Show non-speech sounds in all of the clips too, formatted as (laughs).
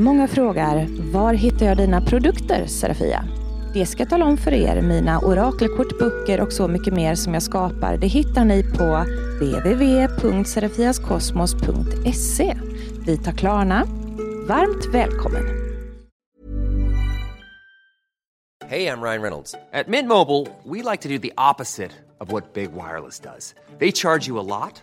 Många frågar, var hittar jag dina produkter Serafia? Det ska jag tala om för er. Mina orakelkort, böcker och så mycket mer som jag skapar, det hittar ni på www.serafiaskosmos.se. Vi tar Klarna. Varmt välkommen! Hej, jag Ryan Reynolds. På Mint Mobile, we like to do the opposite of what Big Wireless does. They charge you a lot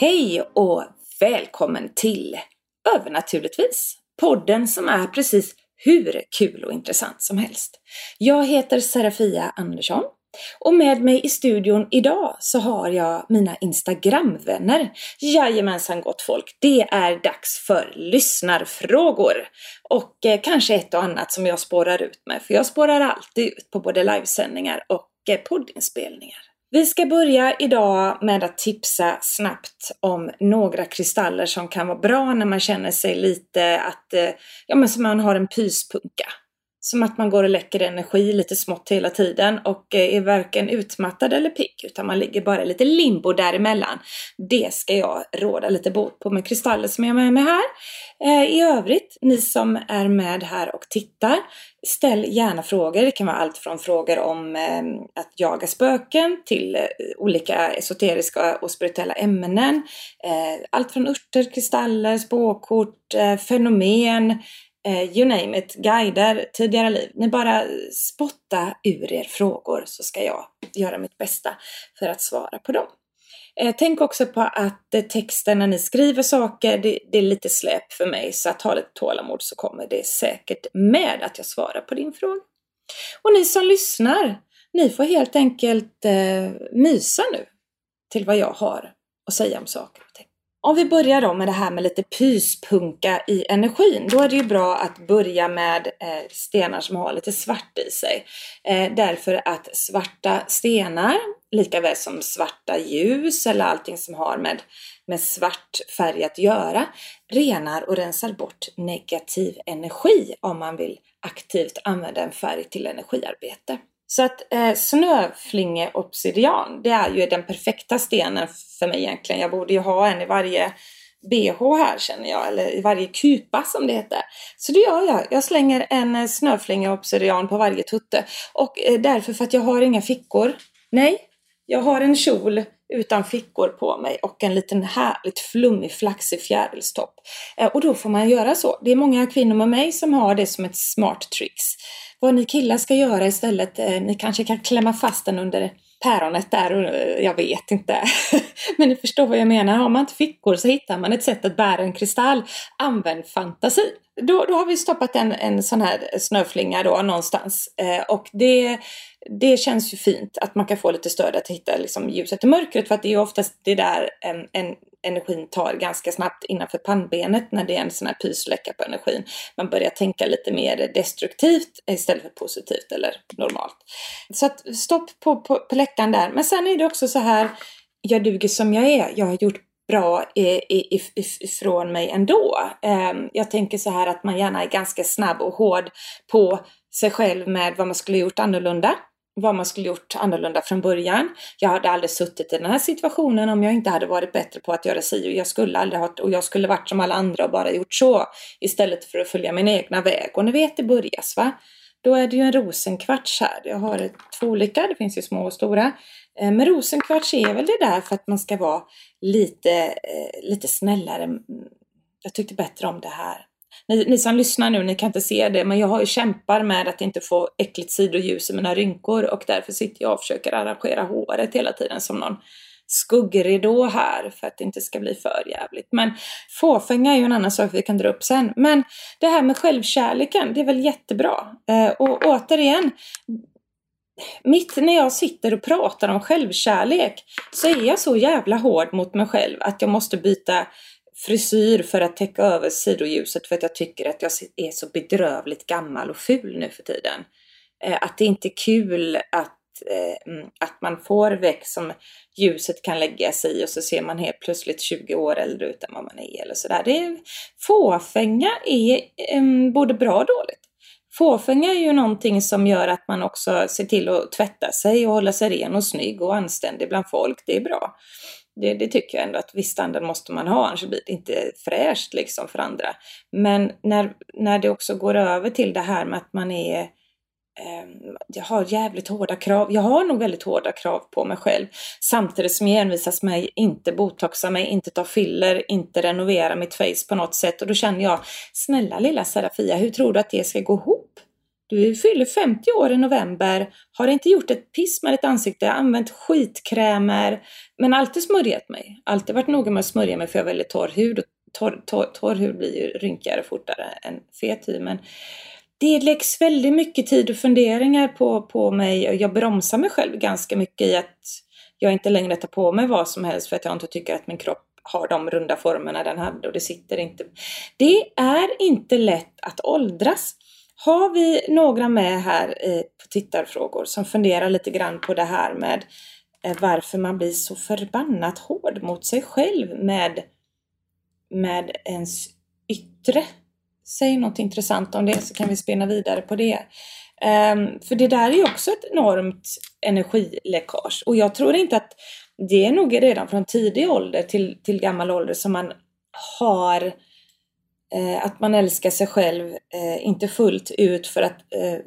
Hej och välkommen till Övernaturligtvis! Podden som är precis hur kul och intressant som helst. Jag heter Serafia Andersson och med mig i studion idag så har jag mina Instagramvänner. Jajamensan gott folk, det är dags för lyssnarfrågor. Och eh, kanske ett och annat som jag spårar ut med, för jag spårar alltid ut på både livesändningar och eh, poddinspelningar. Vi ska börja idag med att tipsa snabbt om några kristaller som kan vara bra när man känner sig lite att, eh, ja men som man har en pyspunka. Som att man går och läcker energi lite smått hela tiden och eh, är varken utmattad eller pigg utan man ligger bara lite limbo däremellan. Det ska jag råda lite bot på med kristaller som jag har med mig här. Eh, I övrigt, ni som är med här och tittar, ställ gärna frågor. Det kan vara allt från frågor om eh, att jaga spöken till olika esoteriska och spirituella ämnen. Allt från örter, kristaller, spåkort, fenomen, Eh, you name it, guider, tidigare liv. Ni bara spotta ur er frågor så ska jag göra mitt bästa för att svara på dem. Eh, tänk också på att eh, texten när ni skriver saker, det, det, är lite släp för mig så att ha lite tålamod så kommer det säkert med att jag svarar på din fråga. Och ni som lyssnar, ni får helt enkelt eh, mysa nu till vad jag har att säga om saker och ting. Om vi börjar då med det här med lite pyspunka i energin, då är det ju bra att börja med eh, stenar som har lite svart i sig. Eh, därför att svarta stenar, lika väl som svarta ljus eller allting som har med, med svart färg att göra, renar och rensar bort negativ energi om man vill aktivt använda en färg till energiarbete. Så att eh, snöflingeobsidian, det är ju den perfekta stenen för mig egentligen. Jag borde ju ha en i varje bh här känner jag, eller i varje kupa som det heter. Så det gör jag. Jag slänger en eh, snöflingeobsidian på varje tutte. Och eh, därför för att jag har inga fickor. Nej, jag har en kjol utan fickor på mig och en liten härligt flummig flaxig fjärilstopp. Eh, och då får man göra så. Det är många kvinnor med mig som har det som ett smart tricks. Vad ni killar ska göra istället, eh, ni kanske kan klämma fast den under päronet där eh, jag vet inte. (laughs) Men ni förstår vad jag menar. Har man inte fickor så hittar man ett sätt att bära en kristall. Använd fantasi. Då, då har vi stoppat en, en sån här snöflinga då någonstans. Eh, och det, det känns ju fint att man kan få lite stöd att hitta liksom, ljuset i mörkret. För att det är ju oftast det där en, en energin tar ganska snabbt innanför pannbenet när det är en sån här pysläcka på energin. Man börjar tänka lite mer destruktivt istället för positivt eller normalt. Så att stopp på, på, på läckan där. Men sen är det också så här, jag duger som jag är. Jag har gjort bra ifrån mig ändå. Jag tänker så här att man gärna är ganska snabb och hård på sig själv med vad man skulle gjort annorlunda vad man skulle gjort annorlunda från början. Jag hade aldrig suttit i den här situationen om jag inte hade varit bättre på att göra si och jag skulle aldrig ha, och jag skulle varit som alla andra och bara gjort så istället för att följa min egna väg. Och ni vet det börjas va? Då är det ju en rosenkvarts här. Jag har två olika, det finns ju små och stora. Eh, men rosenkvarts är väl det där för att man ska vara lite, eh, lite snällare. Mm, jag tyckte bättre om det här ni, ni som lyssnar nu, ni kan inte se det, men jag har ju kämpar med att inte få äckligt sidoljus i mina rynkor och därför sitter jag och försöker arrangera håret hela tiden som någon skuggridå här för att det inte ska bli för jävligt. Men fåfänga är ju en annan sak vi kan dra upp sen. Men det här med självkärleken, det är väl jättebra. Eh, och återigen, mitt när jag sitter och pratar om självkärlek så är jag så jävla hård mot mig själv att jag måste byta frisyr för att täcka över sidoljuset för att jag tycker att jag är så bedrövligt gammal och ful nu för tiden. Eh, att det inte är kul att eh, mm, att man får växt som ljuset kan lägga sig i och så ser man helt plötsligt 20 år äldre ut än vad man är eller sådär. Det är, fåfänga är um, både bra och dåligt. Fåfänga är ju någonting som gör att man också ser till att tvätta sig och hålla sig ren och snygg och anständig bland folk. Det är bra. Det, det, tycker jag ändå att viss standard måste man ha, annars blir det inte fräscht liksom för andra. Men när, när det också går över till det här med att man är eh, jag har jävligt hårda krav. Jag har nog väldigt hårda krav på mig själv. Samtidigt som jag envisas med att inte botoxa mig, inte ta filler, inte renovera mitt face på något sätt. Och då känner jag, snälla lilla Serafia, hur tror du att det ska gå ihop? Du fyller 50 år i november, har inte gjort ett piss med ditt ansikte, använt skitkrämer, men alltid smörjat mig. Alltid varit noga med att smörja mig för jag har väldigt torr hud och torr, torr, torr hud blir ju rynkigare fortare än fet hud. Men det läggs väldigt mycket tid och funderingar på, på mig och jag bromsar mig själv ganska mycket i att jag inte längre tar på mig vad som helst för att jag inte tycker att min kropp har de runda formerna den hade och det sitter inte. Det är inte lätt att åldras. Har vi några med här på tittarfrågor som funderar lite grann på det här med eh, varför man blir så förbannat hård mot sig själv med, med ens yttre? Säg något intressant om det så kan vi spinna vidare på det. Um, för det där är ju också ett enormt energiläckage och jag tror inte att det är nog redan från tidig ålder till, till gammal ålder som man har Eh, att man älskar sig själv, eh, inte fullt ut för att eh,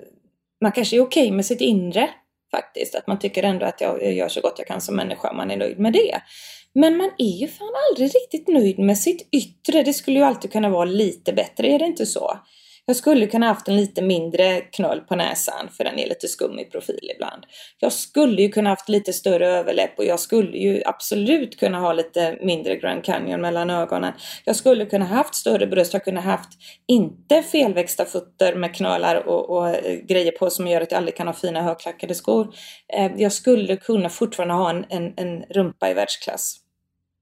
man kanske är okej okay med sitt inre faktiskt. Att man tycker ändå att jag gör så gott jag kan som människa, man är nöjd med det. Men man är ju fan aldrig riktigt nöjd med sitt yttre. Det skulle ju alltid kunna vara lite bättre, är det inte så? Jag skulle kunna haft en lite mindre knöl på näsan för den är lite skum i profil ibland. Jag skulle ju kunna haft lite större överläpp och jag skulle ju absolut kunna ha lite mindre Grand Canyon mellan ögonen. Jag skulle kunna haft större bröst, jag kunde haft inte felväxta fötter med knölar och, och eh, grejer på som gör att jag aldrig kan ha fina högklackade skor. Eh, jag skulle kunna fortfarande ha en, en, en rumpa i världsklass.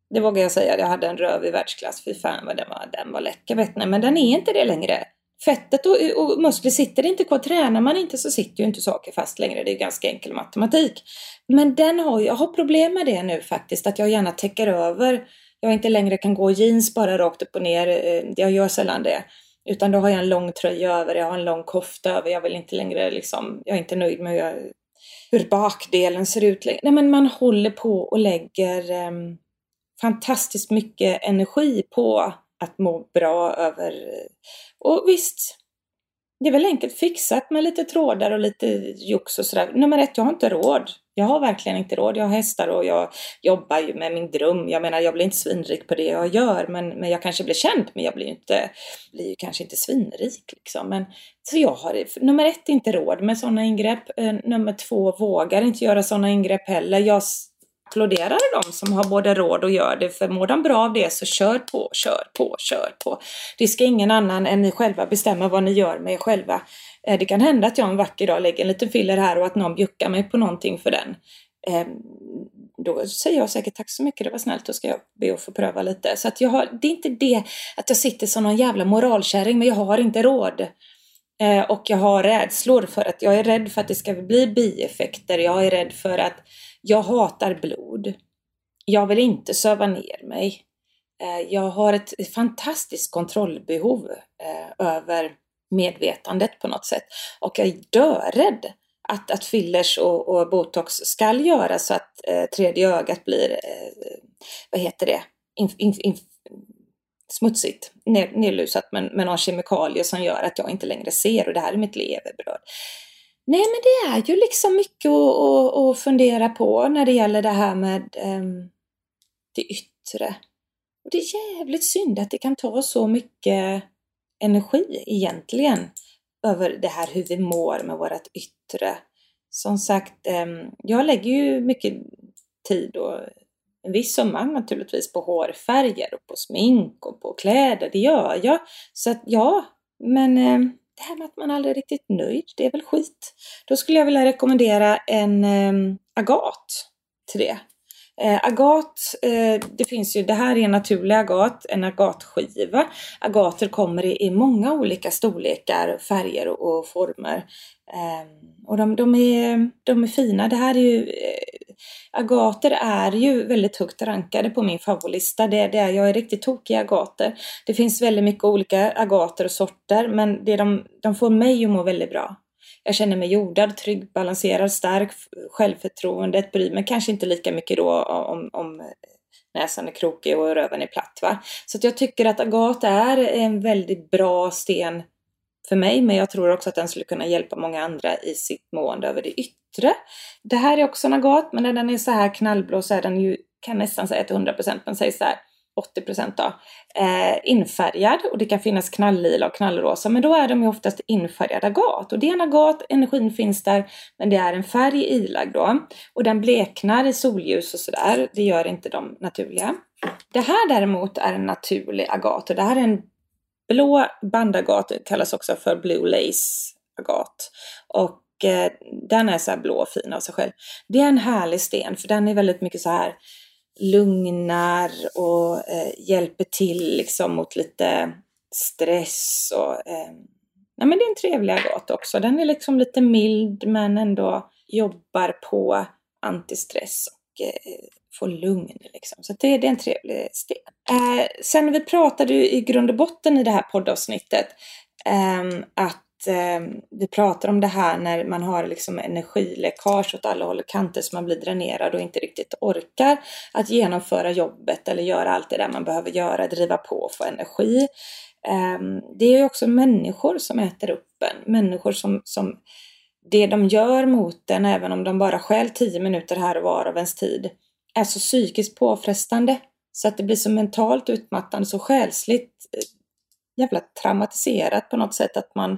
Det vågar jag säga, jag hade en röv i världsklass. Fy fan vad den var, den var läcker vet ni. Men den är inte det längre. Fettet och, och muskler sitter inte kvar. Tränar man inte så sitter ju inte saker fast längre. Det är ganska enkel matematik. Men den har, jag har problem med det nu faktiskt. Att jag gärna täcker över. Jag inte längre kan gå jeans bara rakt upp och ner. Eh, jag gör sällan det. Utan då har jag en lång tröja över, jag har en lång kofta över. Jag vill inte längre liksom, jag är inte nöjd med hur, jag, hur bakdelen ser ut längre. Nej men man håller på och lägger um, fantastiskt mycket energi på att må bra över och visst, det är väl enkelt fixat med lite trådar och lite jox och sådär. Nummer ett, jag har inte råd. Jag har verkligen inte råd. Jag har hästar och jag jobbar ju med min dröm. Jag menar, jag blir inte svinrik på det jag gör, men, men jag kanske blir känd, men jag blir ju inte, blir ju kanske inte svinrik liksom. Men, så jag har, nummer ett, inte råd med sådana ingrepp. Eh, nummer två, vågar inte göra sådana ingrepp heller. Jag applåderar de som har både råd och gör det. För mår de bra av det så kör på, kör på, kör på. Det ska ingen annan än ni själva bestämma vad ni gör med er själva. Eh, det kan hända att jag en vacker dag lägger en liten filler här och att någon bjuckar mig på någonting för den. Eh, då säger jag säkert tack så mycket, det var snällt, då ska jag be att få pröva lite. Så att jag har, det är inte det att jag sitter som någon jävla moralkärring, men jag har inte råd. Eh, och jag har rädslor för att jag är rädd för att det ska bli bieffekter. Jag är rädd för att jag hatar blod. Jag vill inte söva ner mig. Eh, jag har ett fantastiskt kontrollbehov eh, över medvetandet på något sätt. Och jag är dörädd att, att fillers och, och botox ska göra så att eh, tredje ögat blir, eh, vad heter det, in, in, in, smutsigt, nedlusat med, med någon kemikalie som gör att jag inte längre ser och det här är mitt levebröd. Nej, men det är ju liksom mycket att, att, att fundera på när det gäller det här med um, det yttre. Och det är jävligt synd att det kan ta så mycket energi egentligen över det här hur vi mår med vårt yttre. Som sagt, um, jag lägger ju mycket tid och en viss summa naturligtvis på hårfärger och på smink och på kläder. Det gör jag. Så att ja, men eh, det här med att man aldrig är riktigt nöjd, det är väl skit. Då skulle jag vilja rekommendera en eh, agat till det. Eh, agat, eh, det finns ju, det här är en naturlig agat, en agatskiva. Agater kommer i, i många olika storlekar, färger och, och former. Eh, och de, de, är, de är fina. Det här är ju, eh, agater är ju väldigt högt rankade på min favoritlista. Det, det är, jag är riktigt tokig i agater. Det finns väldigt mycket olika agater och sorter, men det de, de får mig att må väldigt bra. Jag känner mig jordad, trygg, balanserad, stark, självförtroendet bryr mig kanske inte lika mycket då om, om näsan är krokig och röven är platt. Va? Så att jag tycker att agat är en väldigt bra sten för mig, men jag tror också att den skulle kunna hjälpa många andra i sitt mående över det yttre. Det här är också en agat, men när den är så här knallblå så är den ju, kan nästan säga till 100% men säg så här 80% då, eh, infärgad och det kan finnas knalllila och knallrosa men då är de ju oftast infärgad agat och det är en agat, energin finns där men det är en färg ilagd då och den bleknar i solljus och sådär, det gör inte de naturliga. Det här däremot är en naturlig agat och det här är en blå bandagat, kallas också för blue lace agat och eh, den är så här blå och fin av sig själv. Det är en härlig sten för den är väldigt mycket så här lugnar och eh, hjälper till liksom mot lite stress och eh, nej men det är en trevlig agat också. Den är liksom lite mild men ändå jobbar på antistress Eh, få eh, lugn liksom. Så det, det är en trevlig sten. Eh, sen vi pratade ju i grund och botten i det här poddavsnittet eh, att eh, vi pratar om det här när man har liksom energiläckage åt alla håll och kanter så man blir dränerad och inte riktigt orkar att genomföra jobbet eller göra allt det där man behöver göra, driva på och få energi. Eh, det är ju också människor som äter upp en, människor som, som det de gör mot en, även om de bara stjäl tio minuter här och var av ens tid, är så psykiskt påfrestande så att det blir så mentalt utmattande, så själsligt eh, jävla traumatiserat på något sätt att man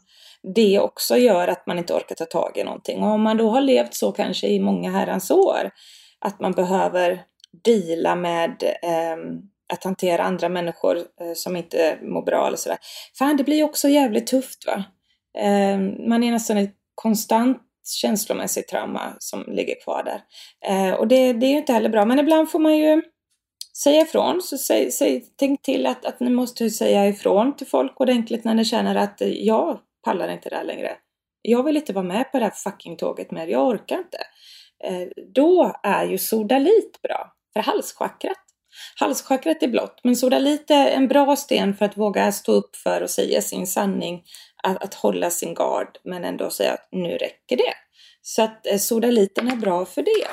det också gör att man inte orkar ta tag i någonting. Och om man då har levt så kanske i många herrans år att man behöver dela med eh, att hantera andra människor eh, som inte mår bra eller sådär. Fan, det blir också jävligt tufft va. Eh, man är nästan ett konstant känslomässigt trauma som ligger kvar där. Eh, och det, det är ju inte heller bra, men ibland får man ju säga ifrån. Så säg, säg, tänk till att, att ni måste säga ifrån till folk ordentligt när ni känner att eh, jag pallar inte det här längre. Jag vill inte vara med på det här fucking tåget mer, jag orkar inte. Eh, då är ju sodalit bra för halschakrat. Halschakrat är blått, men sodalit är en bra sten för att våga stå upp för och säga sin sanning, att, att hålla sin gard, men ändå säga att nu räcker det. Så att eh, sodaliten är bra för det.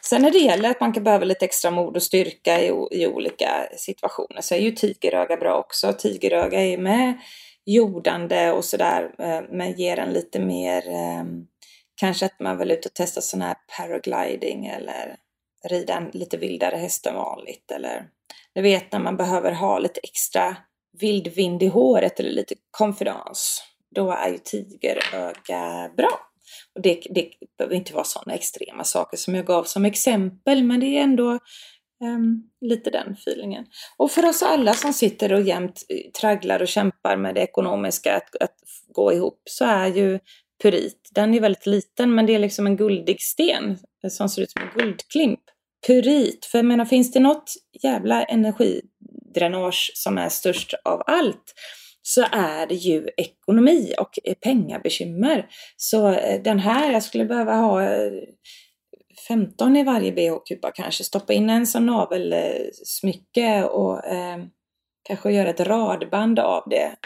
Sen när det gäller att man kan behöva lite extra mod och styrka i, i olika situationer så är ju tigeröga bra också. Tigeröga är med jordande och sådär eh, men ger en lite mer ehm, kanske att man vill ut och testa sån här paragliding eller rida en lite vildare häst än vanligt eller du vet när man behöver ha lite extra vild vind i håret eller lite konfidens. Då är ju tigeröga bra. Och det, det behöver inte vara sådana extrema saker som jag gav som exempel, men det är ändå um, lite den feelingen. Och för oss alla som sitter och jämt eh, tragglar och kämpar med det ekonomiska att, att gå ihop så är ju purit, den är väldigt liten men det är liksom en guldig sten som ser ut som en guldklimp. Purit, för jag menar finns det något jävla dränage som är störst av allt så är det ju ekonomi och pengabekymmer. Så eh, den här, jag skulle behöva ha eh, 15 i varje bh-kupa kanske, stoppa in en som navelsmycke och eh, kanske göra ett radband av det.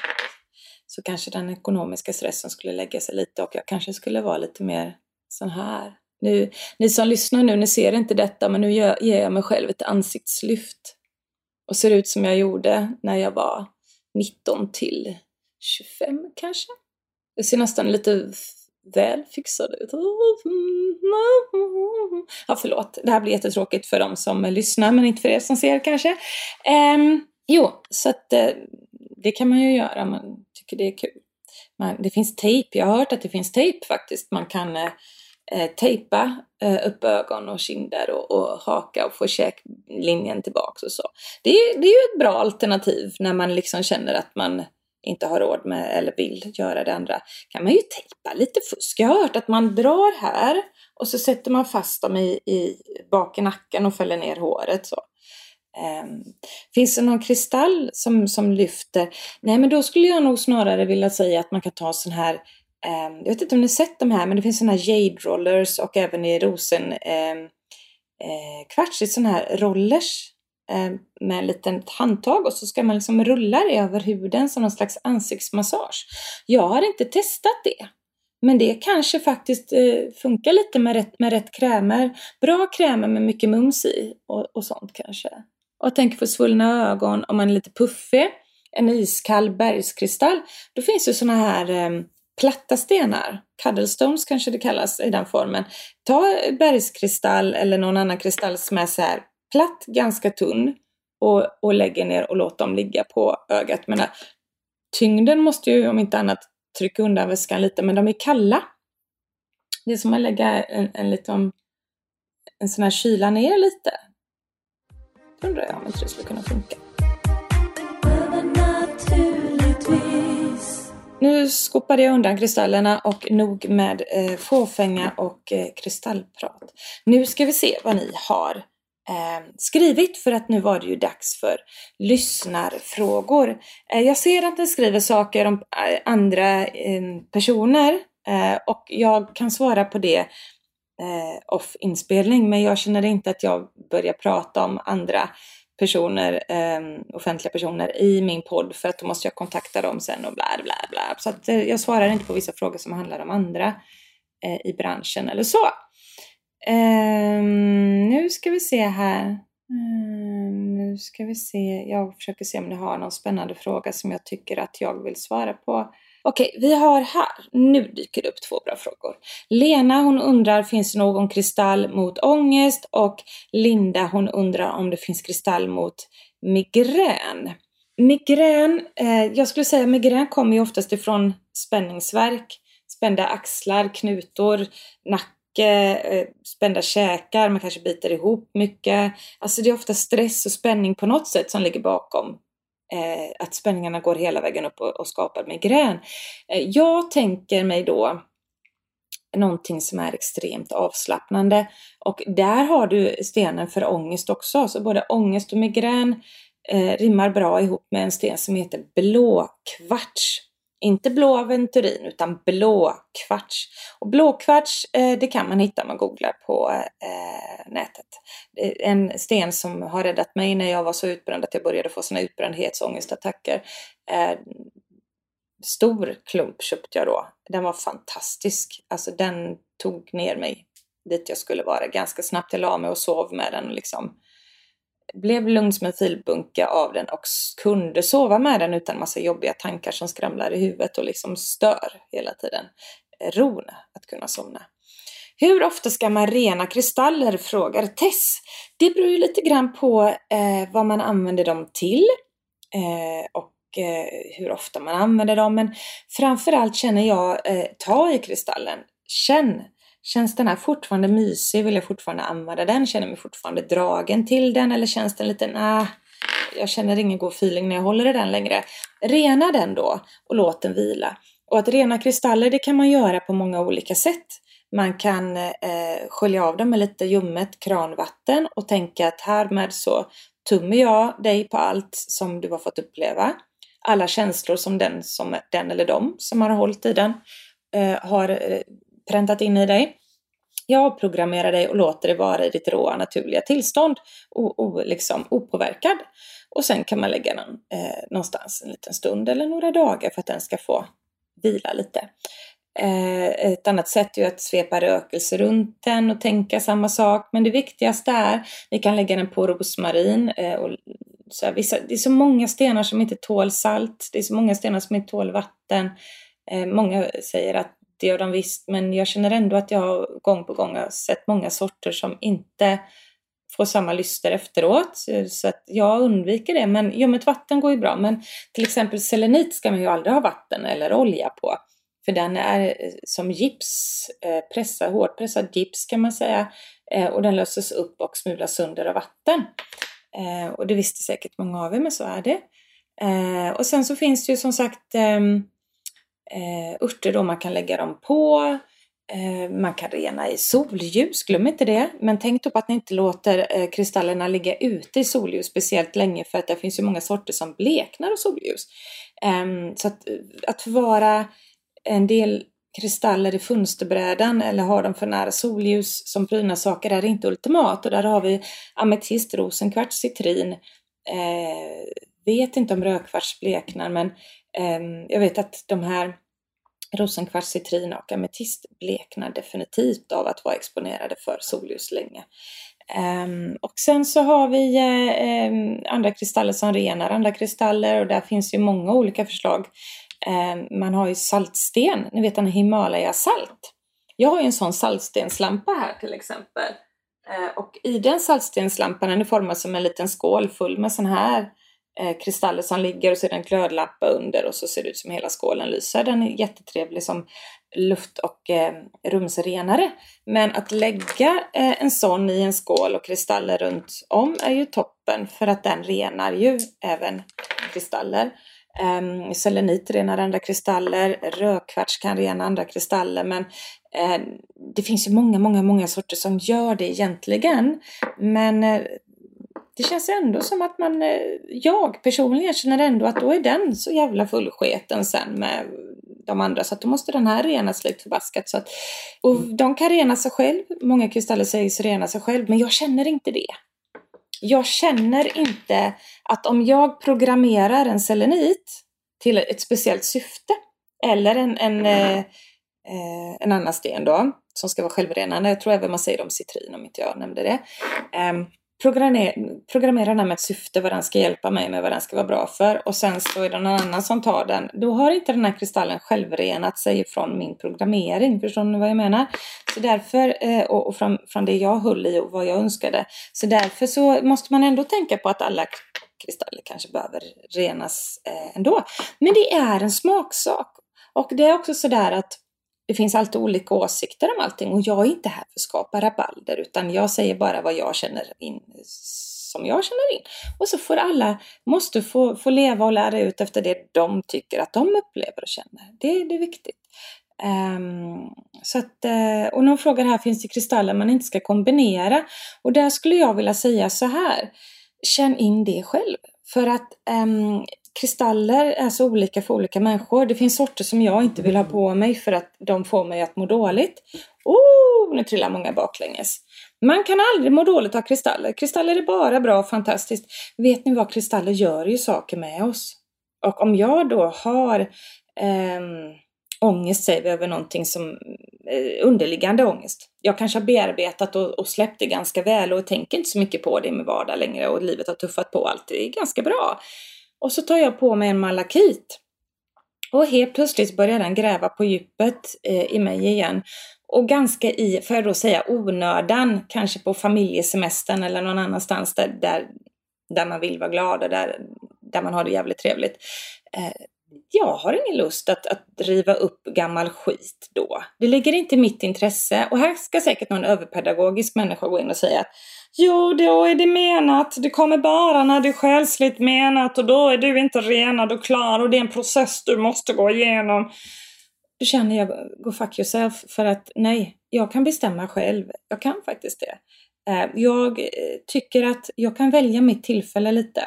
Så kanske den ekonomiska stressen skulle lägga sig lite och jag kanske skulle vara lite mer sån här. Nu, ni som lyssnar nu, ni ser inte detta, men nu ger jag mig själv ett ansiktslyft och ser ut som jag gjorde när jag var 19 till 25 kanske. Jag ser nästan lite väl fixad ut. Ja, förlåt. Det här blir jättetråkigt för de som lyssnar, men inte för er som ser kanske. Um, jo, så att uh, det kan man ju göra. om Man tycker det är kul. Man, det finns tejp. Jag har hört att det finns tejp faktiskt. Man kan uh, Eh, tejpa eh, upp ögon och kinder och, och haka och få käklinjen tillbaks och så. Det är, det är ju ett bra alternativ när man liksom känner att man inte har råd med eller vill göra det andra kan man ju tejpa lite fusk. Jag har hört att man drar här och så sätter man fast dem i, i bak i nacken och fäller ner håret så. Um, finns det någon kristall som, som lyfter? Nej, men då skulle jag nog snarare vilja säga att man kan ta sån här Ehm, jag vet inte om ni sett de här, men det finns sådana här jade rollers och även i rosen ehm, eh, kvarts, sådana här rollers ehm, med en liten handtag och så ska man liksom rulla det över huden som någon slags ansiktsmassage. Jag har inte testat det. Men det kanske faktiskt eh, funkar lite med rätt, med rätt krämer. Bra krämer med mycket mums i och, och sånt kanske. Och jag tänker på svullna ögon, om man är lite puffig, en iskall bergskristall. Då finns ju sådana här eh, platta stenar, cuddlestones kanske det kallas i den formen. Ta bergskristall eller någon annan kristall som är så här platt, ganska tunn och, och lägger ner och låt dem ligga på ögat. Men äh, tyngden måste ju om inte annat trycka undan väskan lite, men de är kalla. Det är som att lägga en, en liten en sån här kyla ner lite. Då undrar jag om inte det skulle kunna funka. Nu skopade jag undan kristallerna och nog med eh, fåfänga och eh, kristallprat. Nu ska vi se vad ni har eh, skrivit för att nu var det ju dags för lyssnarfrågor. Eh, jag ser att ni skriver saker om eh, andra eh, personer eh, och jag kan svara på det eh, off inspelning men jag känner inte att jag börjar prata om andra personer, eh, offentliga personer i min podd för att då måste jag kontakta dem sen och bla bla bla. Så att eh, jag svarar inte på vissa frågor som handlar om andra eh, i branschen eller så. Ehm, nu ska vi se här. Ehm, nu ska vi se. Jag försöker se om ni har någon spännande fråga som jag tycker att jag vill svara på. Okej, vi har här, nu dyker det upp två bra frågor. Lena hon undrar, finns det någon kristall mot ångest? Och Linda hon undrar om det finns kristall mot migrän. Migrän, eh, jag skulle säga migrän kommer ju oftast ifrån spänningsverk, spända axlar, knutor, nacke, eh, spända käkar, man kanske biter ihop mycket. Alltså det är ofta stress och spänning på något sätt som ligger bakom eh, att spänningarna går hela vägen upp och, och skapar migrän. Eh, jag tänker mig då någonting som är extremt avslappnande och där har du stenen för ångest också. Så både ångest och migrän eh, rimmar bra ihop med en sten som heter blåkvarts. Inte blå aventurin utan blåkvarts. Och blåkvarts eh, det kan man hitta om man googlar på eh, nätet. Eh, en sten som har räddat mig när jag var så utbränd att jag började få såna utbrändhetsångestattacker. Eh, stor klump köpte jag då. Den var fantastisk. Alltså den tog ner mig dit jag skulle vara ganska snabbt. Jag la mig och sov med den liksom blev lugn som en filbunke av den och kunde sova med den utan massa jobbiga tankar som skramlar i huvudet och liksom stör hela tiden. Eh, ron att kunna somna. Hur ofta ska man rena kristaller? frågar Tess. Det beror ju lite grann på eh, vad man använder dem till eh, och eh, hur ofta man använder dem. Men framförallt känner jag, eh, ta i kristallen. Känn Känns den här fortfarande mysig? Vill jag fortfarande använda den? Känner mig fortfarande dragen till den? Eller känns den lite, nah, jag känner ingen god feeling när jag håller i den längre. Rena den då och låt den vila. Och att rena kristaller det kan man göra på många olika sätt. Man kan eh, skölja av dem med lite ljummet kranvatten och tänka att härmed så tummer jag dig på allt som du har fått uppleva. Alla känslor som den, som den eller de som har hållit i den eh, har eh, präntat in i dig. Jag programmerar dig och låter dig vara i ditt råa naturliga tillstånd, o, o, liksom opåverkad. Och sen kan man lägga den eh, någonstans en liten stund eller några dagar för att den ska få vila lite. Eh, ett annat sätt är att svepa rökelse runt den och tänka samma sak. Men det viktigaste är, vi kan lägga den på rosmarin. Eh, och så här, vissa, det är så många stenar som inte tål salt. Det är så många stenar som inte tål vatten. Eh, många säger att det gör de visst, men jag känner ändå att jag gång på gång har sett många sorter som inte får samma lyster efteråt. Så att jag undviker det. Men ljummet vatten går ju bra. Men till exempel selenit ska man ju aldrig ha vatten eller olja på. För den är eh, som gips, eh, pressad, hårdpressad gips kan man säga. Eh, och den löses upp och smulas sönder av vatten. Och det visste säkert många av er, men så är det. Och sen så finns det ju som sagt ehm, eh, örter då man kan lägga dem på. Eh, man kan rena i solljus, glöm inte det. Men tänk då på att ni inte låter eh, kristallerna ligga ute i solljus speciellt länge för att det finns ju många sorter som bleknar av solljus. Ehm, så att, eh, att förvara en del kristaller i fönsterbrädan eller ha dem för nära solljus som prydnadssaker är inte ultimat. Och där har vi ametist, rosenkvarts, citrin. Eh, vet inte om rödkvarts bleknar men Ehm, jag vet att de här rosenkvarts, citrin och ametist bleknar definitivt av att vara exponerade för solljus länge. Um, och sen så har vi uh, andra kristaller som renar andra kristaller och där finns ju många olika förslag. Um, man har ju saltsten, ni vet en Himalaya-salt. Jag har ju en sån saltstenslampa här till exempel. Uh, och i den saltstenslampan, den är formad som en liten skål full med sån här eh, kristaller som ligger och så är det en glödlampa under och så ser det ut som hela skålen lyser. Den är jättetrevlig som luft och eh, rumsrenare. Men att lägga eh, en sån i en skål och kristaller runt om är ju toppen för att den renar ju även kristaller. Um, selenit renar andra kristaller, rödkvarts kan rena andra kristaller men uh, det finns ju många, många, många sorter som gör det egentligen. Men eh, det känns ändå som att man, uh, jag personligen känner ändå att då är den så jävla fullsketen sen med de andra så att då måste den här renas lite förbaskat. Så att, och mm. de kan rena sig själv, många kristaller sägs rena sig själv men jag känner inte det. Jag känner inte att om jag programmerar en selenit till ett speciellt syfte eller en, en, eh, eh, en annan sten då som ska vara självrenande. Jag tror även man säger om citrin om inte jag nämnde det. Um, programmerar den med ett syfte, vad den ska hjälpa mig med, vad den ska vara bra för. Och sen så är det någon annan som tar den. Då har inte den här kristallen självrenat sig från min programmering. Förstår ni vad jag menar? Så därför, eh, och från, från det jag höll i och vad jag önskade. Så därför så måste man ändå tänka på att alla kristaller kanske behöver renas eh, ändå. Men det är en smaksak. Och det är också sådär att det finns alltid olika åsikter om allting och jag är inte här för att skapa rabalder utan jag säger bara vad jag känner in som jag känner in. Och så får alla, måste få, få leva och lära ut efter det de tycker att de upplever och känner. Det, det är viktigt. Um, så att, eh, och någon frågar här, finns det kristaller man inte ska kombinera? Och där skulle jag vilja säga så här, känn in det själv. För att um, kristaller är så olika för olika människor. Det finns sorter som jag inte vill ha på mig för att de får mig att må dåligt. Oh, nu trillar många baklänges. Man kan aldrig må dåligt av kristaller. Kristaller är bara bra och fantastiskt. Vet ni vad kristaller gör ju saker med oss? Och om jag då har eh, ångest, säger vi, över någonting som Eh, underliggande ångest. Jag kanske har bearbetat och, och släppt det ganska väl och tänker inte så mycket på det i min vardag längre och livet har tuffat på allt. Det är ganska bra. Och så tar jag på mig en malakit. Och helt plötsligt börjar den gräva på djupet eh, i mig igen. Och ganska i, får jag då säga, onödan, kanske på familjesemestern eller någon annanstans där, där, där man vill vara glad och där, där man har det jävligt trevligt. Eh, jag har ingen lust att, att riva upp gammal skit då. Det ligger inte i mitt intresse. Och här ska säkert någon överpedagogisk människa gå in och säga att Jo, då är det menat. Det kommer bara när det är själsligt menat och då är du inte renad och klar och det är en process du måste gå igenom. Då känner jag, go fuck yourself, för att nej, jag kan bestämma själv. Jag kan faktiskt det. Eh, jag eh, tycker att jag kan välja mitt tillfälle lite.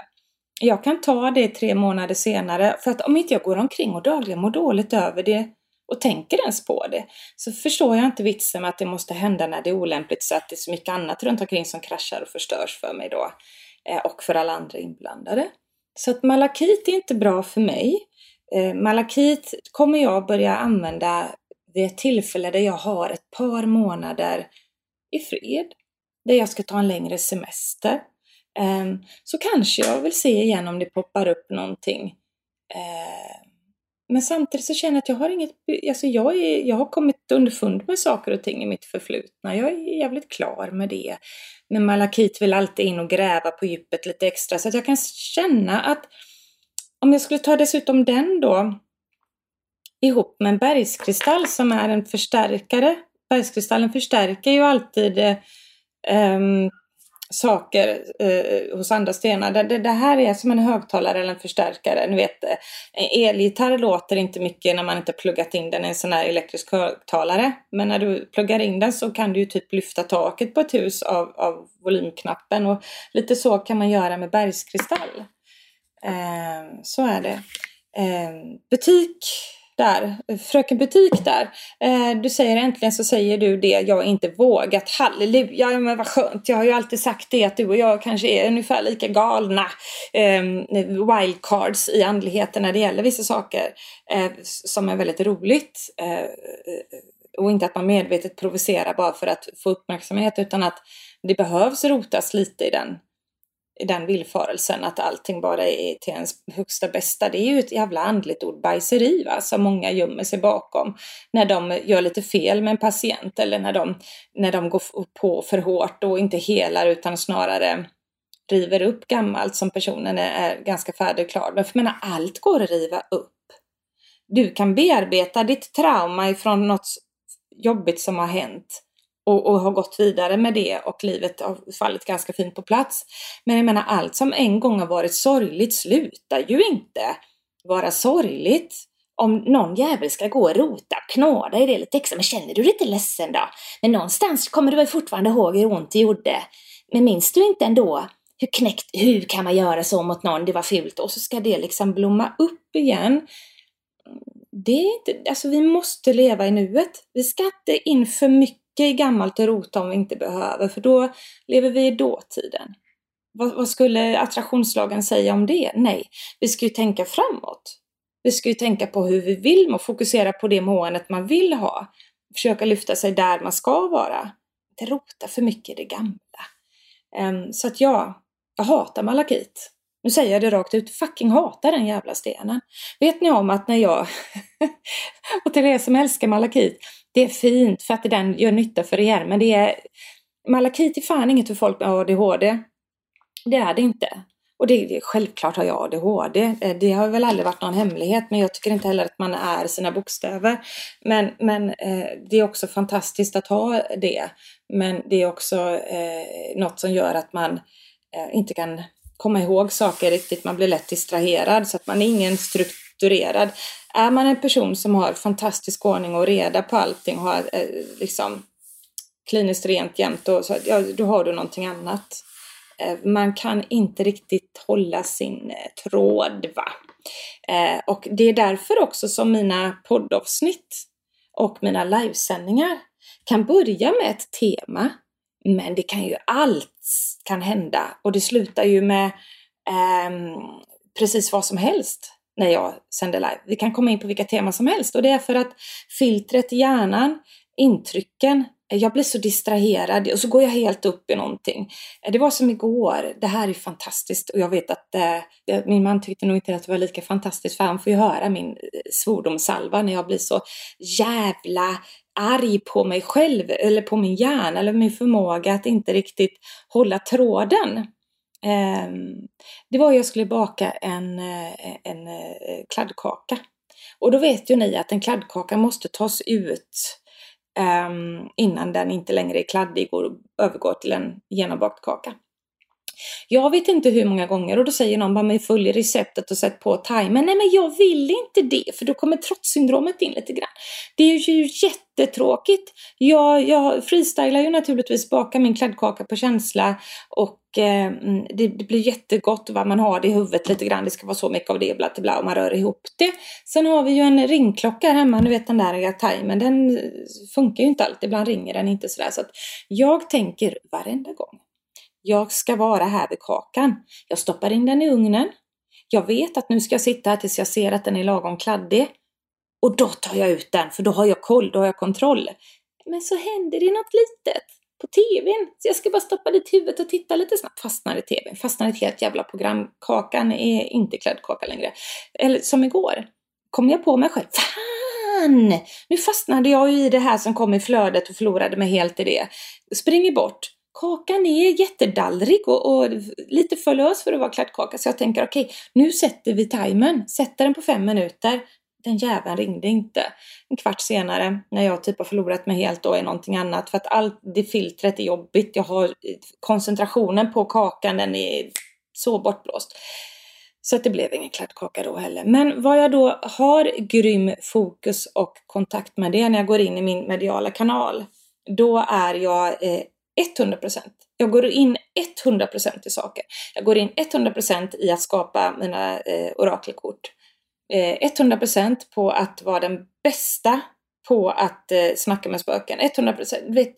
Jag kan ta det tre månader senare, för att om inte jag går omkring och dagligen mår dåligt över det och tänker ens på det, så förstår jag inte vitsen med att det måste hända när det är olämpligt så att det är så mycket annat runt omkring som kraschar och förstörs för mig då. Eh, och för alla andra inblandade. Så att malakit är inte bra för mig. Eh, malakit kommer jag börja använda vid ett tillfälle där jag har ett par månader i fred. Där jag ska ta en längre semester. Ehm, så kanske jag vill se igen om det poppar upp någonting ehm, men samtidigt så känner jag att jag har inget, alltså jag, är, jag har kommit underfund med saker och ting i mitt förflutna. Jag är jävligt klar med det. Men Malakit vill alltid in och gräva på djupet lite extra så att jag kan känna att om jag skulle ta dessutom den då ihop med en bergskristall som är en förstärkare. Bergskristallen förstärker ju alltid eh, saker eh, hos andra stenar. Det, det, det, här är som en högtalare eller en förstärkare. Ni vet, en elgitarr låter inte mycket när man inte pluggat in den i en sån här elektrisk högtalare. Men när du pluggar in den så kan du ju typ lyfta taket på ett hus av, av volymknappen och lite så kan man göra med bergskristall. Eh, så är det. Eh, butik där, fröken butik där. Eh, du säger äntligen så säger du det jag inte vågat. Halleluja, ja, men vad skönt. Jag har ju alltid sagt det att du och jag kanske är ungefär lika galna eh, wildcards i andligheten när det gäller vissa saker eh, som är väldigt roligt. Eh, och inte att man medvetet provocerar bara för att få uppmärksamhet utan att det behövs rotas lite i den den villfarelsen att allting bara är till ens högsta bästa. Det är ju ett jävla andligt ord, bajseri, va, som många gömmer sig bakom när de gör lite fel med en patient eller när de, när de går på för hårt och inte helar utan snarare river upp gammalt som personen är, är ganska färdig och klar med. För menar, allt går att riva upp. Du kan bearbeta ditt trauma ifrån något jobbigt som har hänt och, och har gått vidare med det och livet har fallit ganska fint på plats. Men jag menar allt som en gång har varit sorgligt slutar ju inte vara sorgligt. Om någon jävel ska gå och rota och knåda i det lite extra, men känner du dig lite ledsen då? Men någonstans kommer du väl fortfarande ihåg hur ont det gjorde? Men minns du inte ändå hur knäckt, hur kan man göra så mot någon, det var fult och så ska det liksom blomma upp igen. Det är inte, alltså vi måste leva i nuet. Vi ska inte in för mycket mycket gammalt att rota om vi inte behöver, för då lever vi i dåtiden. Vad, vad skulle attraktionslagen säga om det? Nej, vi ska ju tänka framåt. Vi ska ju tänka på hur vi vill må, fokusera på det måendet man vill ha. Försöka lyfta sig där man ska vara. Inte rota för mycket i det gamla. Um, så att ja, jag hatar malakit. Nu säger jag det rakt ut, fucking hatar den jävla stenen. Vet ni om att när jag, (laughs) och Therese som älskar malakit, det är fint för att den gör nytta för er, men det är malakit är fan inget för folk med ADHD. Det är det inte. Och det, det, självklart har jag ADHD. Eh, det har väl aldrig varit någon hemlighet, men jag tycker inte heller att man är sina bokstäver. Men, men eh, det är också fantastiskt att ha det. Men det är också eh, något som gör att man eh, inte kan komma ihåg saker riktigt. Man blir lätt distraherad så att man är ingen strukturerad är man en person som har fantastisk ordning och reda på allting och har eh, liksom kliniskt rent jämt, och så, ja, då har du någonting annat. Eh, man kan inte riktigt hålla sin eh, tråd. Va? Eh, och det är därför också som mina poddavsnitt och mina livesändningar kan börja med ett tema. Men det kan ju allt kan hända och det slutar ju med ehm, precis vad som helst när jag sänder live. Vi kan komma in på vilka teman som helst och det är för att filtret i hjärnan, intrycken, jag blir så distraherad och så går jag helt upp i någonting. Det var som igår, det här är fantastiskt och jag vet att eh, min man tyckte nog inte att det var lika fantastiskt för han får ju höra min eh, svordomssalva när jag blir så jävla arg på mig själv eller på min hjärna eller min förmåga att inte riktigt hålla tråden. Ehm, det var jag skulle baka en, eh, en eh, kladdkaka. Och då vet ju ni att en kladdkaka måste tas ut ehm, innan den inte längre är kladdig och övergår till en genombakt kaka. Jag vet inte hur många gånger och då säger någon bara, men följ receptet och sätt på timern. Nej, men jag vill inte det, för då kommer trotssyndromet in lite grann. Det är ju jättetråkigt. Jag, jag freestylar ju naturligtvis, bakar min kladdkaka på känsla och eh, mm, det, det, blir jättegott vad man har det i huvudet lite grann. Det ska vara så mycket av det, bla, bla, och man rör ihop det. Sen har vi ju en ringklocka här hemma, ni vet den där timern, den funkar ju inte alltid. Ibland ringer den inte sådär. Så att jag tänker varenda gång jag ska vara här vid kakan. Jag stoppar in den i ugnen. Jag vet att nu ska jag sitta här tills jag ser att den är lagom kladdig. Och då tar jag ut den, för då har jag koll, då har jag kontroll. Men så händer det något litet på tvn. Så jag ska bara stoppa dit huvudet och titta lite snabbt. Fastnar i tvn. Fastnar i ett helt jävla program. Kakan är inte kladdkaka längre. Eller som igår. Kom jag på mig själv. Fan! Nu fastnade jag ju i det här som kom i flödet och förlorade mig helt i det. Springer bort kakan är jättedallrig och, och, lite för lös för att vara kladdkaka. Så jag tänker okej, okay, nu sätter vi timern, sätter den på fem minuter. den jäveln ringde inte. En kvart senare, när jag typ har förlorat mig helt då i någonting annat, för att allt det filtret är jobbigt. Jag har koncentrationen på kakan, den är så bortblåst. Så att det blev ingen kladdkaka då heller. Men vad jag då har grym fokus och kontakt med det när jag går in i min mediala kanal. Då är jag eh, 100%. Jag går in 100% i saker. Jag går in 100% i att skapa mina eh, orakelkort. Eh, 100% på att vara den bästa på att eh, snacka med spöken. 100% vet,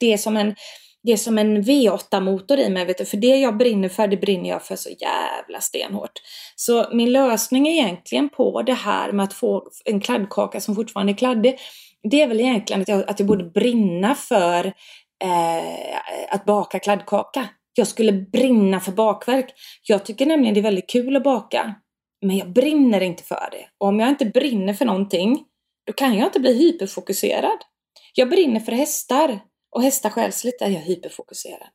det är som en det är som en V8-motor i mig, vet du. För det jag brinner för, det brinner jag för så jävla stenhårt. Så min lösning egentligen på det här med att få en kladdkaka som fortfarande är kladdig, det är väl egentligen att jag, att jag borde brinna för eh, att baka kladdkaka. Jag skulle brinna för bakverk. Jag tycker nämligen det är väldigt kul att baka. Men jag brinner inte för det. Och om jag inte brinner för någonting, då kan jag inte bli hyperfokuserad. Jag brinner för hästar. Och hästar själsligt är jag hyperfokuserad.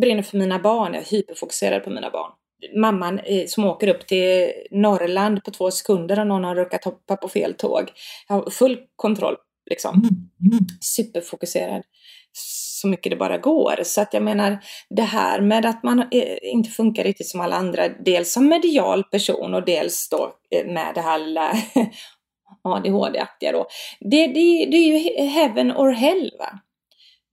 Brinner för mina barn, jag är hyperfokuserad på mina barn. Mamman eh, som åker upp till Norrland på två sekunder om någon har råkat hoppa på fel tåg. Jag har full kontroll liksom. Superfokuserad så mycket det bara går. Så att jag menar, det här med att man eh, inte funkar riktigt som alla andra, dels som medial person och dels då eh, med det här lilla (laughs) ADHD-aktiga då. Det, det, det är ju heaven or hell va.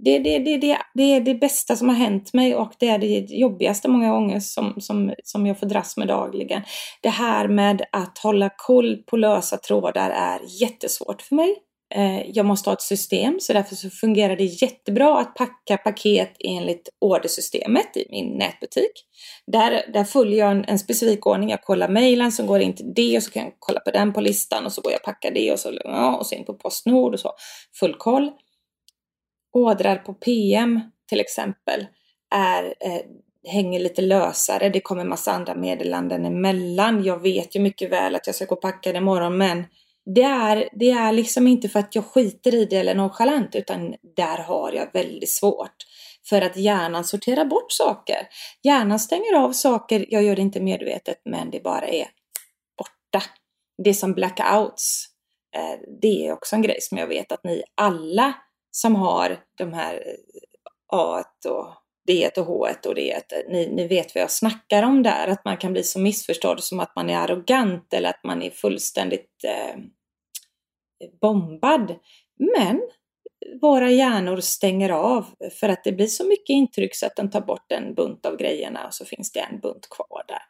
Det, det, det, det, det är det bästa som har hänt mig och det är det jobbigaste många gånger som, som, som jag får dras med dagligen. Det här med att hålla koll på lösa trådar är jättesvårt för mig. Eh, jag måste ha ett system så därför så fungerar det jättebra att packa paket enligt ordersystemet i min nätbutik. Där, där följer jag en, en specifik ordning. Jag kollar mejlen som går in till det och så kan jag kolla på den på listan och så går jag och packar det och så, ja, och så in på Postnord och så. Full koll. Ordrar på PM till exempel är, eh, hänger lite lösare. Det kommer massa andra meddelanden emellan. Jag vet ju mycket väl att jag ska gå och packa det imorgon men det är, det är liksom inte för att jag skiter i det eller nonchalant utan där har jag väldigt svårt för att hjärnan sorterar bort saker. Hjärnan stänger av saker, jag gör det inte medvetet men det bara är borta. Det är som blackouts. Eh, det är också en grej som jag vet att ni alla som har de här eh, A och D och H och D, ni, ni vet vad jag snackar om där, att man kan bli så missförstådd som att man är arrogant eller att man är fullständigt eh, bombad. Men våra hjärnor stänger av för att det blir så mycket intryck så att den tar bort en bunt av grejerna och så finns det en bunt kvar där.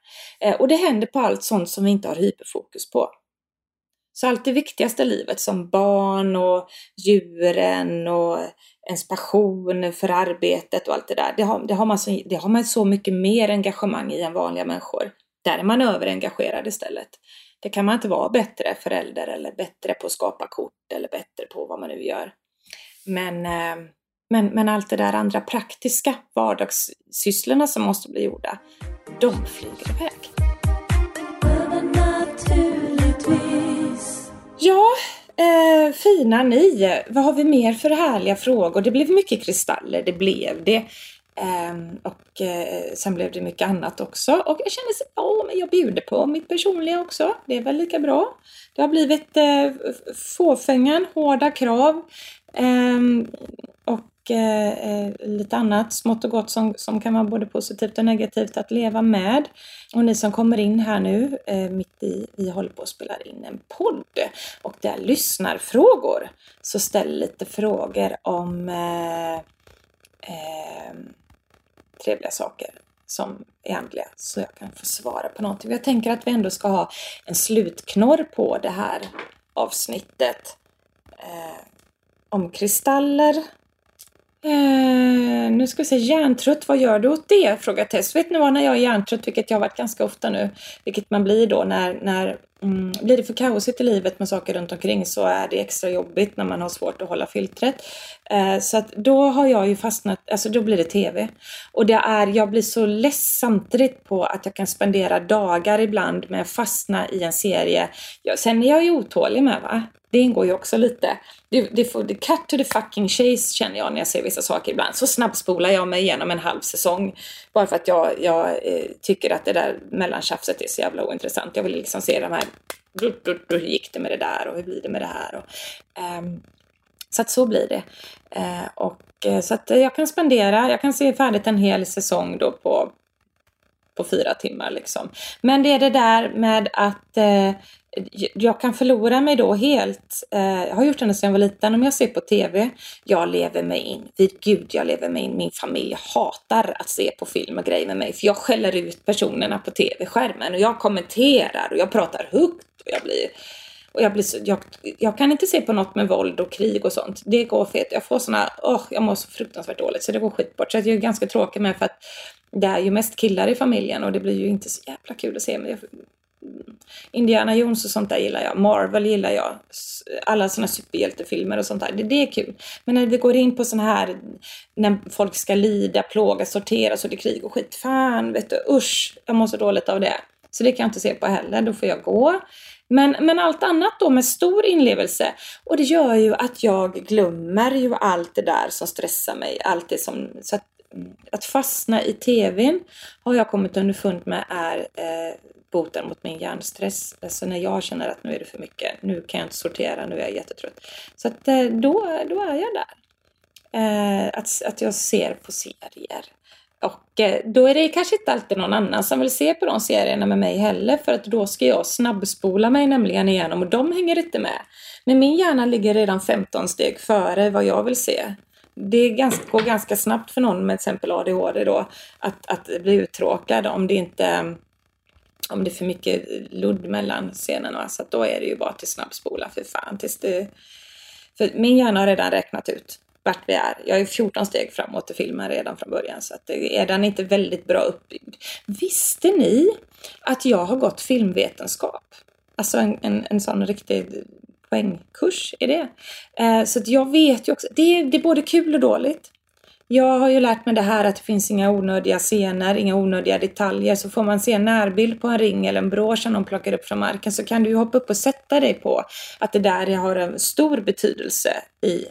Eh, och det händer på allt sånt som vi inte har hyperfokus på. Så allt det viktigaste i livet som barn och djuren och ens passion för arbetet och allt det där, det har, det har, man, så, det har man så mycket mer engagemang i än vanliga människor. Där är man överengagerad istället. Det kan man inte vara bättre förälder eller bättre på att skapa kort eller bättre på vad man nu gör. Men, eh, men, men allt det där andra praktiska vardagssysslorna som måste bli gjorda, de flyger iväg. Ja, eh, fina ni. Vad har vi mer för härliga frågor? Det blev mycket kristaller, det blev det. Ehm, och eh, sen blev det mycket annat också. Och jag kände att ja, men jag bjuder på mitt personliga också. Det är väl lika bra. Det har blivit uh, fåfängan, hårda krav. Ehm, och eh, lite annat smått och gott som, som kan vara både positivt och negativt att leva med. Och ni som kommer in här nu mitt i, vi håller på att spela in en podd och det är lyssnarfrågor. Så ställ lite frågor om eh, ehm, trevliga saker som är andliga så jag kan få svara på någonting. Jag tänker att vi ändå ska ha en slutknorr på det här avsnittet eh, om kristaller. Eh, nu ska vi se, hjärntrött, vad gör du åt det? Frågar Tess. Vet ni vad, när jag är hjärntrött, vilket jag har varit ganska ofta nu, vilket man blir då när, när Mm, blir det för kaosigt i livet med saker runt omkring så är det extra jobbigt när man har svårt att hålla filtret. Eh, så att då har jag ju fastnat, alltså då blir det TV. Och det är, jag blir så less samtidigt på att jag kan spendera dagar ibland med att fastna i en serie. Jag, sen är jag ju otålig med va. Det ingår ju också lite. Det, det får, det cut to the fucking chase känner jag när jag ser vissa saker ibland. Så snabbspolar jag mig igenom en halv säsong. Bara för att jag, jag eh, tycker att det där mellantjafset är så jävla ointressant. Jag vill liksom se de här, hur gick det med det där och hur blir det med det här? Och, um, så att så blir det. Eh, och eh, så att eh, jag kan spendera, jag kan se färdigt en hel säsong då på, på fyra timmar liksom. Men det är det där med att eh, Eh, jag kan förlora mig då helt. Eh, jag har gjort det sedan jag var liten. Om jag ser på TV, jag lever mig in. Vid gud, jag lever mig in. Min familj hatar att se på film och grejer med mig. För jag skäller ut personerna på TV-skärmen. Och jag kommenterar och jag pratar högt. Och jag blir... Och jag, blir så, jag, jag, kan inte se på något med våld och krig och sånt. Det går fet. Jag får såna, oh, jag mår så fruktansvärt dåligt så det går skitbort. Så jag är ganska tråkig med för att det är ju mest killar i familjen och det blir ju inte så jävla kul att se. Men jag, Indiana Jones och sånt där gillar jag. Marvel gillar jag. Alla såna superhjältefilmer och sånt där. Det, det är kul. Men när det går in på såna här när folk ska lida, plågas, sorteras och det är krig och skit. Fan vet du, usch. Jag mår så dåligt av det. Så det kan jag inte se på heller. Då får jag gå. Men, men allt annat då med stor inlevelse. Och det gör ju att jag glömmer ju allt det där som stressar mig. Allt det som... Så att, att fastna i TVn har jag kommit underfund med är eh, boten mot min hjärnstress. Alltså när jag känner att nu är det för mycket, nu kan jag inte sortera, nu är jag jättetrött. Så att eh, då, då är jag där. Eh, att, att jag ser på serier. Och eh, då är det kanske inte alltid någon annan som vill se på de serierna med mig heller för att då ska jag snabbspola mig nämligen igenom och de hänger inte med. Men min hjärna ligger redan 15 steg före vad jag vill se. Det ganska, går ganska snabbt för någon med till exempel ADHD då att, att bli uttråkad om det inte om det är för mycket ludd mellan scenerna. Så då är det ju bara till snabbspola för fan. Tills det, för min hjärna har redan räknat ut vart vi är. Jag är 14 steg framåt i filmen redan från början så att det är den inte väldigt bra uppbyggd. Visste ni att jag har gått filmvetenskap? Alltså en, en, en sån riktig poängkurs i det. Eh, så att jag vet ju också, det, det är både kul och dåligt. Jag har ju lärt mig det här att det finns inga onödiga scener, inga onödiga detaljer. Så får man se en närbild på en ring eller en brosch som de plockar upp från marken så kan du ju hoppa upp och sätta dig på att det där har en stor betydelse i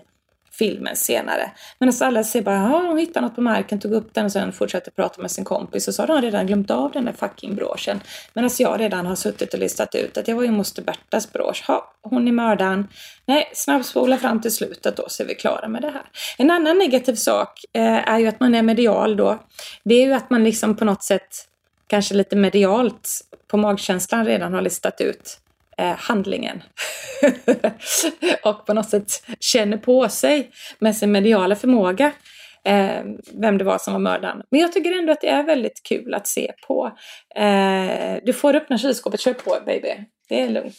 filmen senare. Men alltså alla ser bara, ja hon hittade något på marken, tog upp den och sen fortsatte prata med sin kompis och så har de redan glömt av den där fucking broschen. Men alltså jag redan har suttit och listat ut att jag var ju moster Bertas brosch. Ha, hon är mördaren. Nej, snabbspola fram till slutet då så är vi klara med det här. En annan negativ sak eh, är ju att man är medial då. Det är ju att man liksom på något sätt kanske lite medialt på magkänslan redan har listat ut eh, handlingen. (laughs) och på något sätt känner på sig med sin mediala förmåga eh, vem det var som var mördaren. Men jag tycker ändå att det är väldigt kul att se på. Eh, du får öppna kylskåpet, kör på baby. Det är lugnt.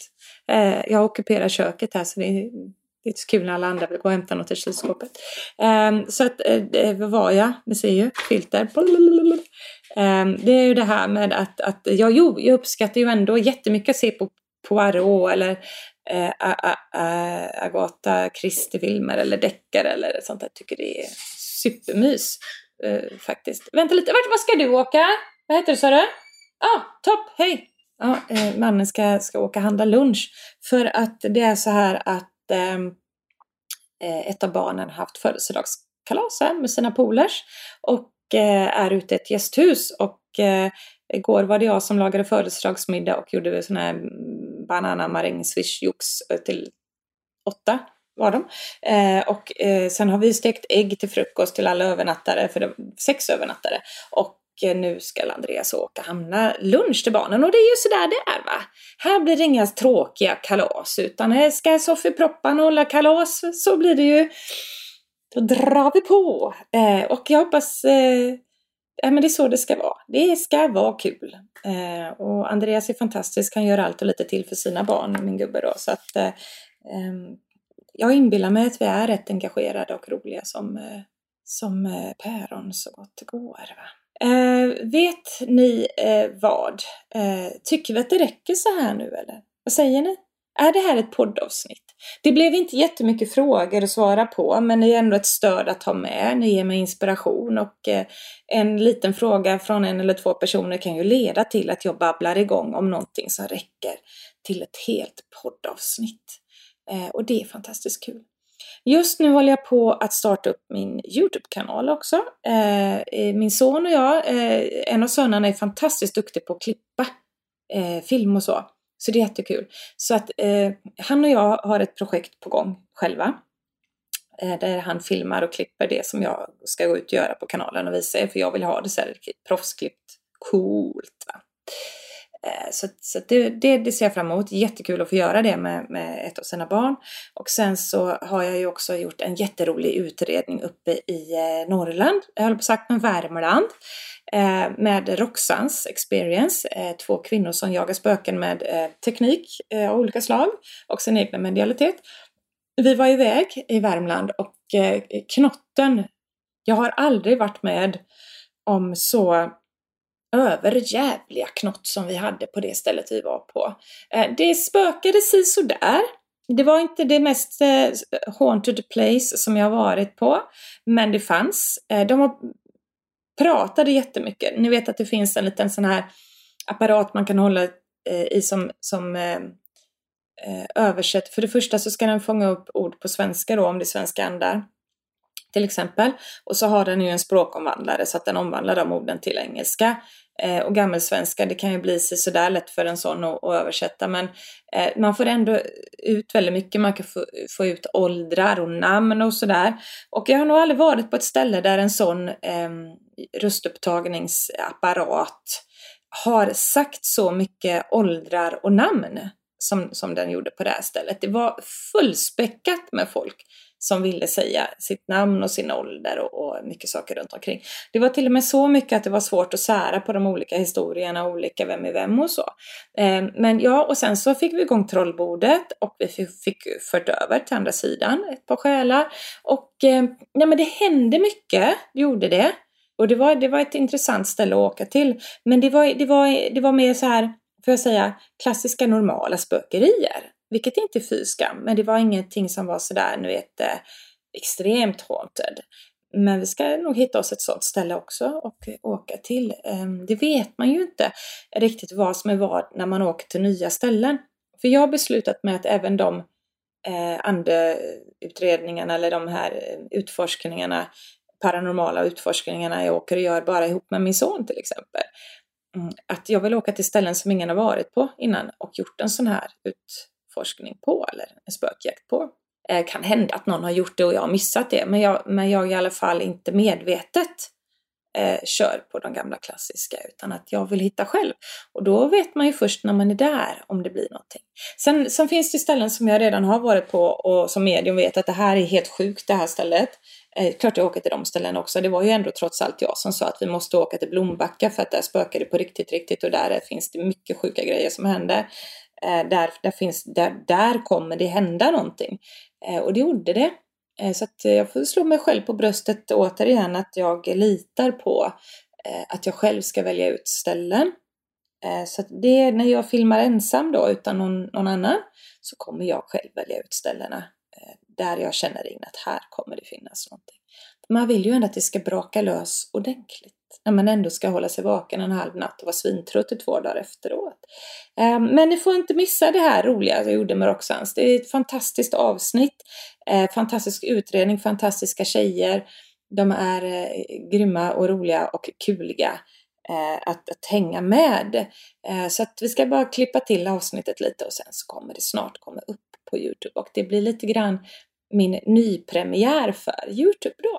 Eh, jag ockuperar köket här så det är det är inte så kul när alla andra vill gå och hämta något i kylskåpet. Um, så att, uh, vad var jag? Ni ser ju, filter. Um, det är ju det här med att, att ja, jo, jag uppskattar ju ändå jättemycket att se på Poirot eller eh, Agatha Christie-filmer eller deckare eller sånt där. Jag tycker det är supermys eh, faktiskt. Vänta lite, vart vad ska du åka? Vad heter du sa du? Ah, topp, hej! Ja, eh, mannen ska, ska åka handla lunch för att det är så här att ehm, eh, ett av barnen har haft födelsedagskalas här med sina polers och eh, är ute i ett gästhus och eh, igår var det jag som lagade födelsedagsmiddag och gjorde sån här mm, banana maräng swish eh, till åtta var de. Eh, och eh, sen har vi stekt ägg till frukost till alla övernattare, för det var sex övernattare. Och eh, nu ska Andreas åka hamna lunch till barnen och det är ju sådär det är va. Här blir det inga tråkiga kalas utan här ska Sofie och hålla kalas så blir det ju då drar vi på. Eh, och jag hoppas eh, ja, men det är så det ska vara. Det ska vara kul. Eh, och Andreas är fantastisk, han gör allt och lite till för sina barn, min gubbe då. Så att eh, ehm, jag inbillar mig att vi är rätt engagerade och roliga som, eh, som eh, päron så gott det går. Va? Eh, vet ni eh, vad? Eh, tycker vi att det räcker så här nu eller? Vad säger ni? Är det här ett poddavsnitt? Det blev inte jättemycket frågor att svara på, men det är ändå ett stöd att ha med. Ni ger mig inspiration och eh, en liten fråga från en eller två personer kan ju leda till att jag babblar igång om någonting som räcker till ett helt poddavsnitt. Eh, och det är fantastiskt kul. Just nu håller jag på att starta upp min YouTube-kanal också. Eh, min son och jag, en av sönerna är fantastiskt duktig på att klippa film och så. Så det är jättekul. Så att eh, han och jag har ett projekt på gång själva. Eh, där han filmar och klipper det som jag ska gå ut och göra på kanalen och visa er. För jag vill ha det så här proffsklippt coolt. Va? Eh, så, så det, det, det, ser jag fram emot. Jättekul att få göra det med, med ett av sina barn. Och sen så har jag ju också gjort en jätterolig utredning uppe i eh, Norrland. Jag höll på sagt med Värmland. Eh, med Roxans Experience. Eh, två kvinnor som jagar spöken med eh, teknik eh, av olika slag och sin egna medialitet. Vi var iväg i Värmland och knotten. Jag har aldrig varit med om så överjävliga knott som vi hade på det stället vi var på. Det spökade si sådär. Det var inte det mest haunted place som jag varit på, men det fanns. De var pratade jättemycket. Ni vet att det finns en liten sån här apparat man kan hålla eh, i som, som eh, eh, översätter. För det första så ska den fånga upp ord på svenska då, om det är svenska andar till exempel. Och så har den ju en språkomvandlare så att den omvandlar de orden till engelska. Eh, och gammelsvenska, det kan ju bli sådär lätt för en sån att, att översätta men eh, man får ändå ut väldigt mycket, man kan få, få ut åldrar och namn och sådär. Och jag har nog aldrig varit på ett ställe där en sån eh, röstupptagningsapparat har sagt så mycket åldrar och namn som, som den gjorde på det här stället. Det var fullspäckat med folk som ville säga sitt namn och sin ålder och, och, mycket saker runt omkring. Det var till och med så mycket att det var svårt att sära på de olika historierna, olika vem är vem och så. Eh, men ja, och sen så fick vi igång trollbordet och vi fick, fick fört över till andra sidan ett par själar. Och eh, ja, men det hände mycket, det gjorde det. Och det var, det var ett intressant ställe att åka till. Men det var, det var, det var mer så här, får jag säga, klassiska normala spökerier. Vilket inte är fy skam, men det var ingenting som var sådär, nu vet, eh, extremt haunted. Men vi ska nog hitta oss ett sådant ställe också och åka till. Ehm, det vet man ju inte riktigt vad som är vad när man åker till nya ställen. För jag har beslutat mig att även de eh, andeutredningarna eller de här eh, utforskningarna, paranormala utforskningarna jag åker och gör bara ihop med min son till exempel. Mm, att jag vill åka till ställen som ingen har varit på innan och gjort en sån här ut, forskning på eller en spökjakt på. Eh, kan hända att någon har gjort det och jag har missat det, men jag, men jag i alla fall inte medvetet eh, kör på de gamla klassiska utan att jag vill hitta själv. Och då vet man ju först när man är där om det blir någonting. Sen, sen finns det ställen som jag redan har varit på och som medium vet att det här är helt sjukt det här stället. Eh, klart jag åker till de ställena också. Det var ju ändå trots allt jag som sa att vi måste åka till Blombacka för att där spökar det på riktigt, riktigt och där finns det mycket sjuka grejer som händer. Eh, där, där, finns, där, där kommer det hända någonting. Eh, och det gjorde det. Eh, så att eh, jag får slå mig själv på bröstet återigen att jag litar på eh, att jag själv ska välja ut ställen. Eh, så att det när jag filmar ensam då utan någon, någon annan så kommer jag själv välja ut ställena där jag känner in att här kommer det finnas någonting. Man vill ju ändå att det ska braka lös ordentligt när man ändå ska hålla sig vaken en halv natt och vara svintrött i två dagar efteråt. Ehm, men ni får inte missa det här roliga jag gjorde med Roxans. Det är ett fantastiskt avsnitt, eh, fantastisk utredning, fantastiska tjejer. De är eh, grymma och roliga och kuliga eh, att, att hänga med. Så att vi ska bara klippa till avsnittet lite och sen så kommer det snart komma upp på Youtube och det blir lite grann min nypremiär för Youtube då.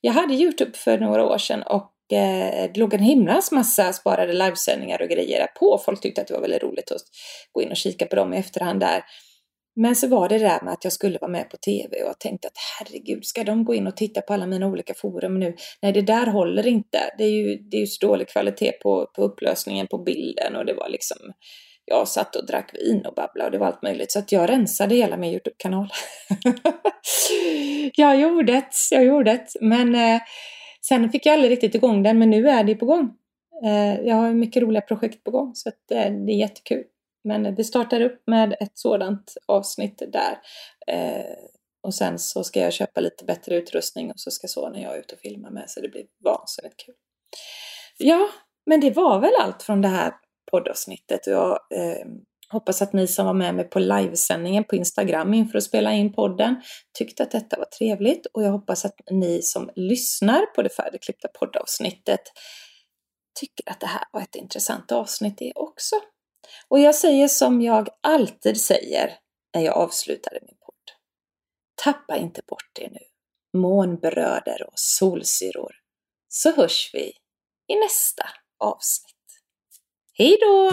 Jag hade Youtube för några år sedan och Eh, det låg en himlans massa sparade livesändningar och grejer på. Folk tyckte att det var väldigt roligt att gå in och kika på dem i efterhand där. Men så var det där med att jag skulle vara med på TV och jag tänkte att herregud, ska de gå in och titta på alla mina olika forum nu? Nej, det där håller inte. Det är ju, det är ju så dålig kvalitet på, på upplösningen på bilden och det var liksom jag satt och drack vin och babblade och det var allt möjligt. Så att jag rensade hela min Youtube-kanal. (laughs) jag gjorde det, jag gjorde det. Men eh, Sen fick jag aldrig riktigt igång den, men nu är det på gång. Eh, jag har mycket roliga projekt på gång, så att eh, det är jättekul. Men det startar upp med ett sådant avsnitt där. Eh, och sen så ska jag köpa lite bättre utrustning och så ska sonen jag ut och filma med, så det blir vansinnigt kul. Ja, men det var väl allt från det här poddavsnittet. Jag Hoppas att ni som var med mig på livesändningen på Instagram inför att spela in podden tyckte att detta var trevligt och jag hoppas att ni som lyssnar på det färdigklippta poddavsnittet tycker att det här var ett intressant avsnitt det också. Och jag säger som jag alltid säger när jag avslutar min podd. Tappa inte bort det nu, månbröder och solsyror, så hörs vi i nästa avsnitt. Hej då!